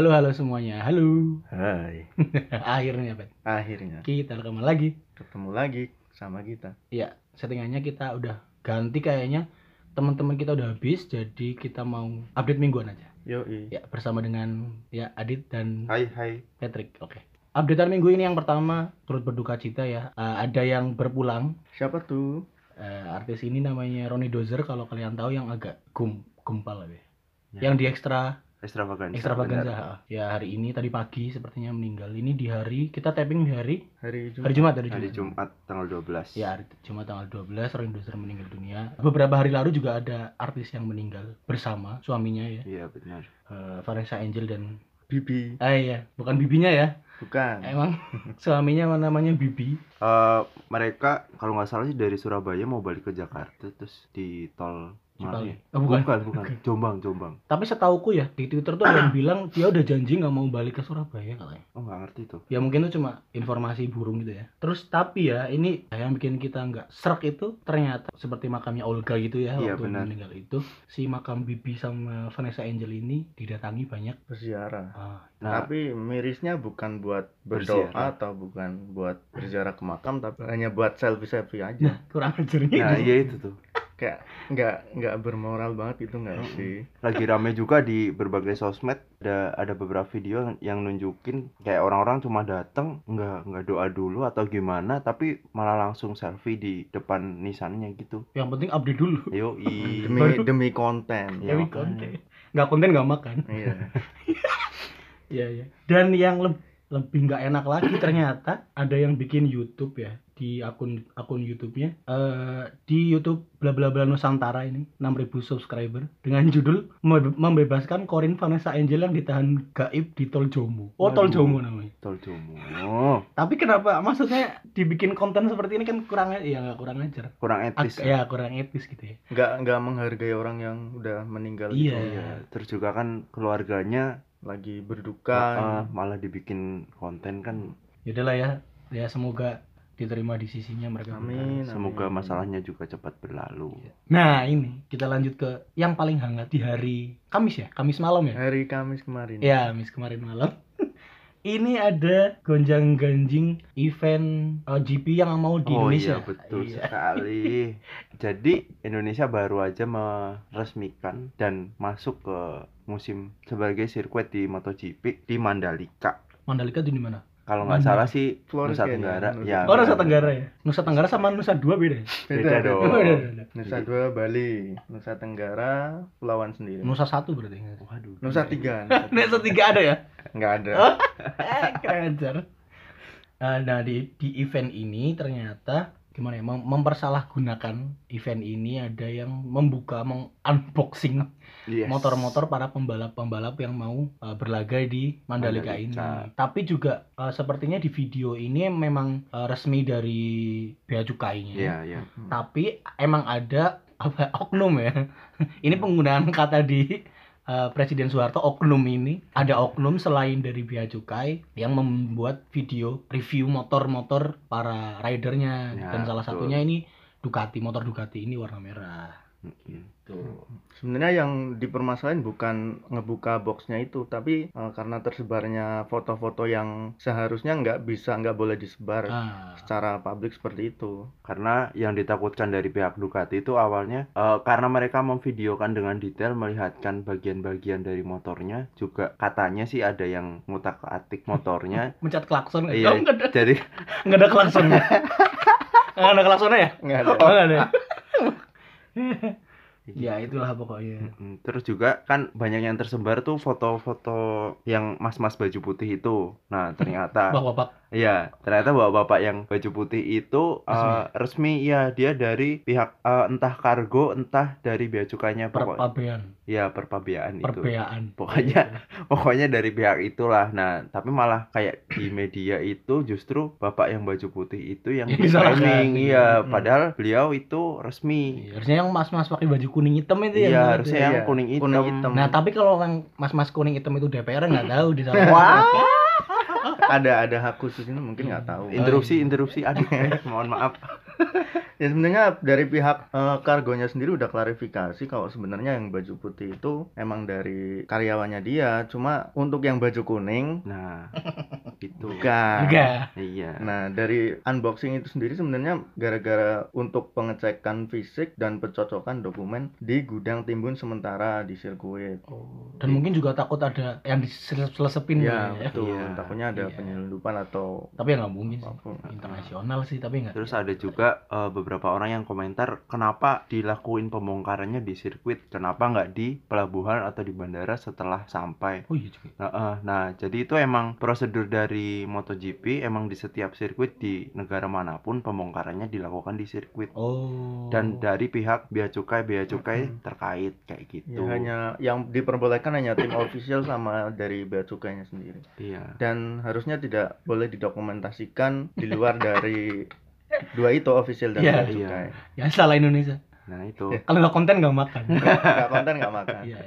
Halo halo semuanya. Halo. Hai, Akhirnya Bet. akhirnya Kita rekaman lagi. ketemu lagi sama kita. Ya, settingannya kita udah ganti kayaknya. Teman-teman kita udah habis jadi kita mau update mingguan aja. Yoi. Ya, bersama dengan ya Adit dan Hai, hai. Patrick. Oke. Updatean minggu ini yang pertama turut berduka cita ya. Eh, ada yang berpulang. Siapa tuh? Eh, artis ini namanya Ronnie Dozer kalau kalian tahu yang agak gum gumpal ya. Ya. Yang di ekstra Extravaganza. benar. ha. Ya hari ini tadi pagi sepertinya meninggal. Ini di hari kita tapping di hari Hari Jumat. hari Jumat hari Jumat. Hari Jumat tanggal 12. Ya hari Jumat tanggal 12 Ronnie Dozer meninggal dunia. Beberapa hari lalu juga ada artis yang meninggal bersama suaminya ya. Iya, benar. Eh, Vanessa Angel dan Bibi. eh ya, bukan bibinya ya. Bukan. Emang suaminya namanya Bibi. Eh, mereka kalau nggak salah sih dari Surabaya mau balik ke Jakarta terus di tol Cipali. Oh, bukan. bukan, bukan. Jombang, Jombang. Tapi setauku ya di Twitter tuh ada yang bilang dia udah janji nggak mau balik ke Surabaya katanya. Oh, nggak ngerti tuh. Ya mungkin itu cuma informasi burung gitu ya. Terus tapi ya ini yang bikin kita nggak serak itu ternyata seperti makamnya Olga gitu ya Iya, waktu benar. meninggal itu si makam Bibi sama Vanessa Angel ini didatangi banyak. Berziarah. Ah, Nah, tapi mirisnya bukan buat berdoa Berziarah. atau bukan buat berziarah ke makam tapi hanya buat selfie-selfie aja. nah kurang ajarnya Nah, itu. iya itu tuh. Kayak nggak nggak bermoral banget itu nggak Mm-mm. sih? Iya. lagi rame juga di berbagai sosmed ada ada beberapa video yang nunjukin kayak orang-orang cuma datang nggak nggak doa dulu atau gimana tapi malah langsung selfie di depan nisannya gitu Yang penting update dulu. yo Baru- demi demi konten Ya, ya konten. Nggak konten nggak makan. iya Iya iya. Dan yang lebih nggak enak lagi ternyata ada yang bikin YouTube ya di akun akun YouTube-nya eh di YouTube bla bla bla Nusantara ini 6000 subscriber dengan judul "Membe- membebaskan Corin Vanessa Angel yang ditahan gaib di Tol Jomo. Oh Tol. Jomo namanya. tol Jomo Oh, Tapi kenapa maksudnya dibikin konten seperti ini kan kurang ya nggak kurang ajar. kurang Ag- etis ya kurang etis gitu ya. nggak nggak menghargai orang yang udah meninggal Iya. gitu. Iya. terus juga kan keluarganya lagi berduka eh, malah dibikin konten kan Yaudahlah ya. Ya semoga diterima di sisinya mereka. amin Iya. semoga amin. masalahnya juga cepat berlalu Nah ini kita lanjut ke yang paling hangat di hari Kamis ya, Kamis malam ya. hari Kamis kemarin Ya, Kamis kemarin malam. ini ada gonjang ganjing event uh, GP yang mau di oh Indonesia. iya betul Iya. sekali. Jadi Indonesia baru aja meresmikan dan masuk ke musim sebagai sirkuit di MotoGP di Mandalika. Mandalika itu di mana? Kalau nggak salah sih Flores Nusa kayaknya, Tenggara. Nusa Ya, Oh, Nusa Tenggara ya. Nusa Tenggara sama Nusa Dua beda. ya? Beda dong. Oh, beda, beda. Nusa Dua Bali, Nusa Tenggara, Pulauan sendiri. Nusa satu berarti. Waduh. Nusa Tiga. Nusa tiga ada ya? Nggak ada. Keren ajar. Eh, Nah di di event ini ternyata gimana ya mem- mempersalahgunakan event ini ada yang membuka mengunboxing Yes. motor-motor para pembalap-pembalap yang mau uh, berlaga di Mandalika, Mandalika. ini. Tapi juga uh, sepertinya di video ini memang uh, resmi dari bea cukainya. Iya, iya. Tapi emang ada apa oknum ya. ini penggunaan kata di uh, Presiden Soeharto oknum ini ada oknum selain dari bea cukai yang membuat video review motor-motor para ridernya Ya, dan salah betul. satunya ini Ducati motor Ducati ini warna merah. Tuh. Sebenarnya yang dipermasalahin bukan ngebuka boxnya itu, tapi eh, karena tersebarnya foto-foto yang seharusnya nggak bisa, nggak boleh disebar Ah. secara publik seperti itu. Karena yang ditakutkan dari pihak Ducati itu awalnya eh, karena mereka memvideokan dengan detail melihatkan bagian-bagian dari motornya juga katanya sih ada yang ngutak-atik motornya. mencet klakson? Iya. Oh, ada Jadi nggak ada klaksonnya nggak ada klaksonnya ya Nggak ada. oh, nggak ada ya itulah pokoknya. Terus juga kan banyak yang tersebar tuh foto-foto yang mas-mas baju putih itu. Nah ternyata, bapak-bapak iya ternyata bapak-bapak yang baju putih itu eh, resmi, ya dia dari pihak eh, entah kargo entah dari bea cukainya pokok, perpabean ya perpabeaan itu. perbeaan Pokoknya pokoknya dari pihak itulah. Nah tapi malah kayak di media itu justru bapak yang baju putih itu yang di-framing. Iya, Hmm. padahal beliau itu resmi. Iya, harusnya yang mas-mas pakai baju kuning hitam itu ya Iya harusnya Iya, yang kuning hitam. kuning hitam. nah tapi kalau yang mas-mas kuning hitam itu DPR nggak tahu di sana wah ada ada hak khusus ini mungkin nggak tahu. Oh, interupsi interupsi. Eh, mohon maaf Ya sebenarnya dari pihak eh, kargonya sendiri udah klarifikasi kalau sebenarnya yang baju putih itu emang dari karyawannya dia, cuma untuk yang baju kuning Nah, itu. bukan. Enggak. Iya. Nah, dari unboxing itu sendiri sebenarnya gara-gara untuk pengecekan fisik dan pencocokan dokumen di gudang timbun sementara di sirkuit. Dan mungkin juga takut ada yang diselesepin Ya, ya. betul. Iya. Takutnya ada Iya. penyelundupan atau Tapi ya nggak mungkin sih. Internasional sih, tapi nggak. Terus ada juga eh, beberapa orang yang komentar kenapa dilakuin pembongkarannya di sirkuit, kenapa nggak di pelabuhan atau di bandara setelah sampai. Oh iya juga. Nah, eh, nah, jadi itu emang prosedur dari MotoGP emang di setiap sirkuit di negara mana pun pembongkarannya dilakukan di sirkuit Oh. dan dari pihak bea cukai bea cukai Mm-mm. terkait kayak Ya, gitu. hanya yang diperbolehkan hanya tim official sama dari bea cukainya sendiri. Iya. Dan harusnya tidak boleh didokumentasikan di luar dari dua itu official dan Iya, bea iya. cukai. Ya salah Indonesia. Nah, itu. Kalau nggak konten nggak makan. Nggak konten nggak makan. Iya.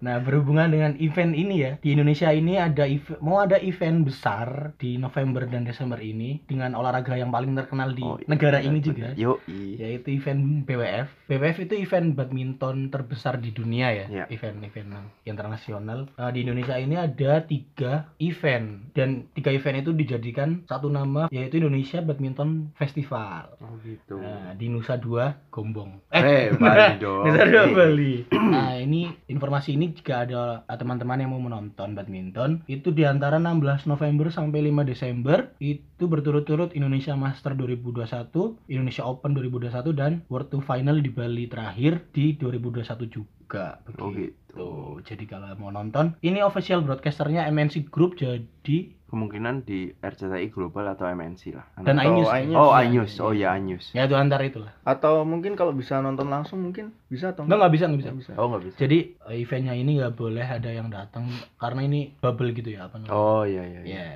Iya. Nah, berhubungan dengan event ini ya, di Indonesia ini ada ev- mau ada event besar di November dan Desember ini dengan olahraga yang paling terkenal di Oh, iya, negara benar, ini benar. juga, Yoi. yaitu event BWF. BWF itu event badminton terbesar di dunia ya, Iya. event-event internasional. Nah, di Indonesia ini ada tiga event dan tiga event itu dijadikan satu nama yaitu Indonesia Badminton Festival. Oh gitu. Nah, di Nusa Dua Gombong. Eh, Bali dong. Nusa Dua Bali. Nah, ini informasi ini jika ada uh, teman-teman yang mau menonton badminton, itu di antara 16 November sampai 5 Desember itu berturut-turut Indonesia Master 2021, Indonesia Open 2021 dan World Tour Final di Bali terakhir di 2021 juga. Oh Begitu. gitu. Jadi kalau mau nonton, ini official broadcasternya MNC Group jadi Kemungkinan di RCTI Global atau MNC lah. dan Atau iNews. iNews. Oh, Ya, iNews. Oh ya, iNews. Ya itu antara itulah. Atau mungkin kalau bisa nonton langsung mungkin bisa atau Enggak nggak bisa nggak bisa. Nggak bisa. Oh, nggak bisa. Jadi eventnya ini nggak boleh ada yang datang karena ini bubble gitu ya apa namanya? Oh, iya iya. iya. Ya,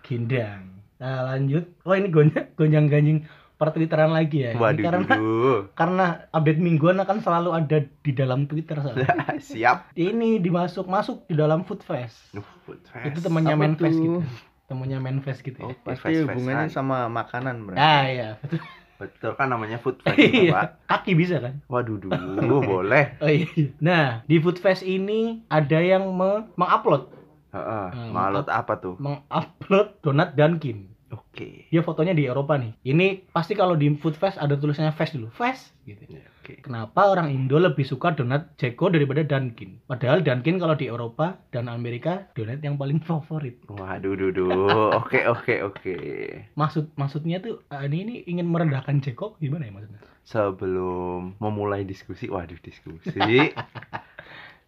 gendang. Nah lanjut. Oh ini gonjang gonjang ganjing per twitteran lagi ya. Waduh, karena karena update mingguan akan selalu ada di dalam Twitter soalnya. Siap. ini dimasuk masuk di dalam Food Fest. Food fest. Itu temannya Manfest gitu. Temannya Manfest gitu Oh, ya. Pasti fest-festan. hubungannya sama makanan, Bro. Ah iya, betul. Betul kan namanya food fest, itu, Iya. Pak. Kaki bisa kan? Waduh, duh, boleh. Oh iya. Nah, di Food Fest ini ada yang me- mengupload Heeh. Hmm, Malut apa tuh? mengupload donat Dunkin. Oke. Dia fotonya di Eropa nih. Ini pasti kalau di Food Fest ada tulisannya Fest dulu. Fest gitu. Ya, Oke. Kenapa orang Indo lebih suka donat Jeko daripada Dunkin? Padahal Dunkin kalau di Eropa dan Amerika donat yang paling favorit. Waduh, duduh. Oke, oke, oke. Maksud maksudnya tuh ah, ini ini ingin merendahkan Jeko gimana ya maksudnya? Sebelum memulai diskusi, waduh diskusi.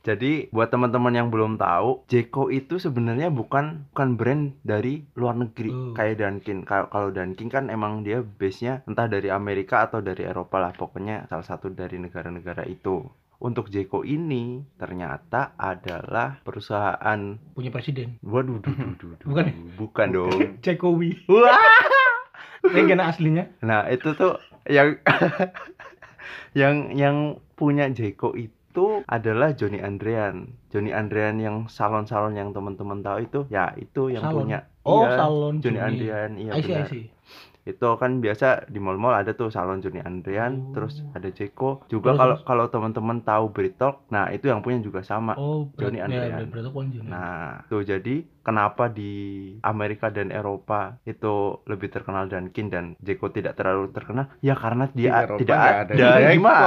Jadi buat teman-teman yang belum tahu, Jeko itu sebenarnya bukan bukan brand dari luar negeri Oh. kayak Dunkin. Kalau Dunkin kan emang dia base-nya entah dari Amerika atau dari Eropa lah, pokoknya salah satu dari negara-negara itu. Untuk Jeko ini ternyata adalah perusahaan Punya presiden. waduh duh, duh, duh, duh. Bukan ya? bukan dong. Jekowi. Wah. Legenda aslinya. Nah, itu tuh yang yang yang punya Jeko itu adalah Joni Andrean. Joni Andrean yang salon-salon yang teman-teman tahu itu, ya itu yang Salon. punya. Oh, Iya, salon Joni Joni. Andrean, iya I see, I see. Itu kan biasa di mall-mall ada tuh salon Joni Andrean, Oh. terus ada Jeko. Juga kalau kalau teman-teman tahu Britok, nah itu yang punya juga sama. Oh, Joni ya, Andrean. Nah, tuh jadi kenapa di Amerika dan Eropa itu lebih terkenal Dunkin dan Jeko tidak terlalu terkenal? Ya karena Di dia Eropa tidak ada, Jeko. gimana?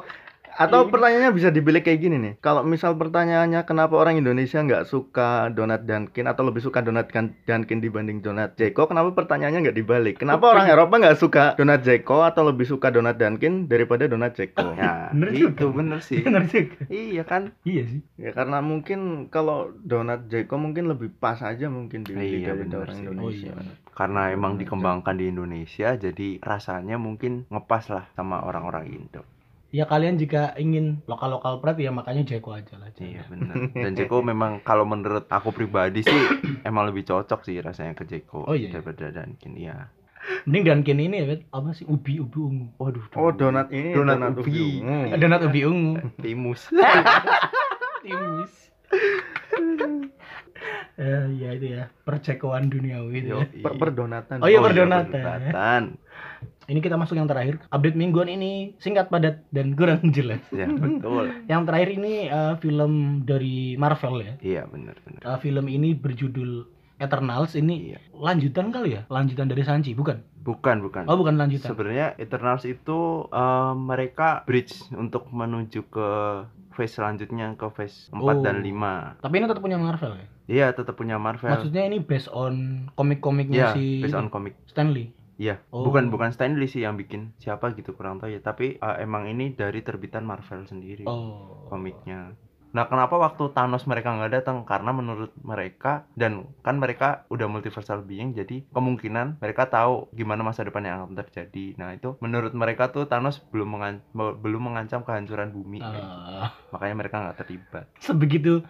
Atau pertanyaannya bisa dibalik kayak gini nih. Kalau misal pertanyaannya kenapa orang Indonesia nggak suka donat Dunkin atau lebih suka donat kan- Dunkin dibanding donat Jeko? Kenapa pertanyaannya nggak dibalik? Kenapa orang Eropa nggak suka donat Jeko atau lebih suka donat Dunkin daripada donat Jeko? Ya, Bener itu juga. bener sih. Benar juga. iya kan? Iya sih. Ya karena mungkin kalau donat Jeko mungkin lebih pas aja mungkin di Iya, bener orang sih. Indonesia. Oh, iya. Karena Iya, emang bener. dikembangkan di Indonesia, jadi rasanya mungkin ngepas lah sama orang-orang Indo. Ya kalian jika ingin lokal-lokal pride ya makanya Jeko aja lah. Iya bener. Dan Jeko memang kalau menurut aku pribadi sih emang lebih cocok sih rasanya ke Jeko Oh, iya. daripada Dunkin. Iya. Mending Dunkin ini ya, Bet. apa sih ubi ubi ungu. Waduh. Oh donat ini Donat donat, ubi. ubi. ungu. Donat ubi ungu. timus. Timis. Eh, ya itu ya percekoan duniawi itu ya. Per perdonatan. Oh iya, perdonatan. perdonatan. Ini kita masuk yang terakhir. Update mingguan ini singkat padat dan kurang jelas. Ya, betul. Yang terakhir ini eh, film dari Marvel ya. Iya, benar benar. Eh, film ini berjudul Eternals ini Iya. lanjutan kali ya? Lanjutan dari Sanji, bukan? Bukan, bukan. Oh, bukan lanjutan. Sebenarnya Eternals itu eh, mereka bridge untuk menuju ke phase selanjutnya ke phase 4 Oh. dan 5. Tapi ini tetap punya Marvel ya? Iya, tetap punya Marvel. Maksudnya ini based on komik-komiknya Iya, si based on komik. Stanley. Iya, Oh. bukan bukan Stanley sih yang bikin. Siapa gitu kurang tahu ya, tapi eh, emang ini dari terbitan Marvel sendiri Oh. komiknya. Nah, kenapa waktu Thanos mereka nggak datang? Karena menurut mereka dan kan mereka udah multiversal being, jadi kemungkinan mereka tahu gimana masa depan yang akan terjadi. Nah, itu menurut mereka tuh Thanos belum mengan- belum mengancam kehancuran bumi. Ah, Makanya mereka nggak terlibat. sebegitu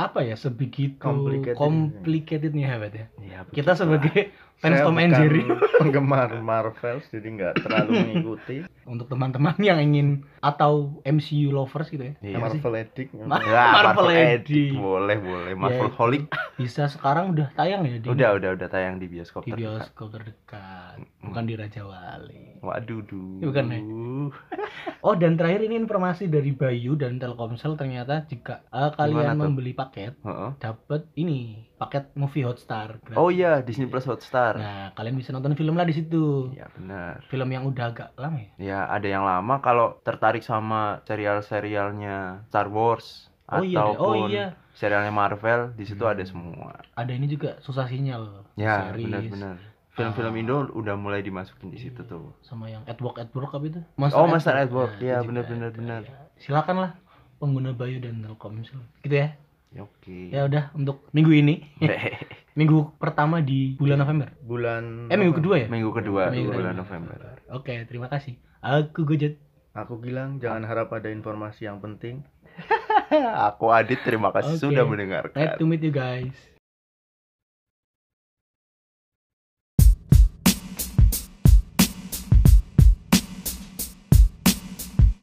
apa ya? Sebegitu Complicated. complicatednya hebat ya. Iya, Kita sebagai fans Tom and Jerry penggemar Marvel jadi nggak terlalu mengikuti untuk teman-teman yang ingin atau MCU lovers gitu ya. Iya. Marvel Edict Ya, Marvel Marvel, boleh boleh Marvel Ya, Holic Bisa sekarang udah tayang ya di udah udah udah tayang di bioskop di terdekat. bioskop terdekat, bukan di Raja Wali. Waduh, duh. Bukan, ya? Oh dan terakhir ini informasi dari Bayu dan Telkomsel ternyata jika eh, kalian membeli paket Heeh. dapat ini paket movie Hotstar. gratis. Oh iya, Disney Plus Hotstar. Nah kalian bisa nonton film lah di situ. Iya benar. Film yang udah agak lama ya. Ya ada yang lama kalau tertarik sama serial-serialnya Star Wars Oh iya, deh. ataupun oh iya. serialnya Marvel di situ Hmm. ada semua. Ada ini juga susah sinyal. Ya benar-benar. Film-film Ah. Indo udah mulai dimasukin di situ tuh. Sama yang at work apa itu? Oh, Monster at Work. Nah, Iya, itu benar, benar, benar. Ya, Silakan lah pengguna Bayu dan Telkomsel. Gitu ya. Ya, Oke. Ya udah untuk minggu ini, minggu pertama di bulan November. bulan Eh minggu kedua ya? Minggu kedua Minggu di bulan. November. Oke, terima kasih. Aku Gojek. aku bilang jangan harap ada informasi yang penting Aku Adit terima kasih Oke. sudah mendengarkan. Nice to meet you guys.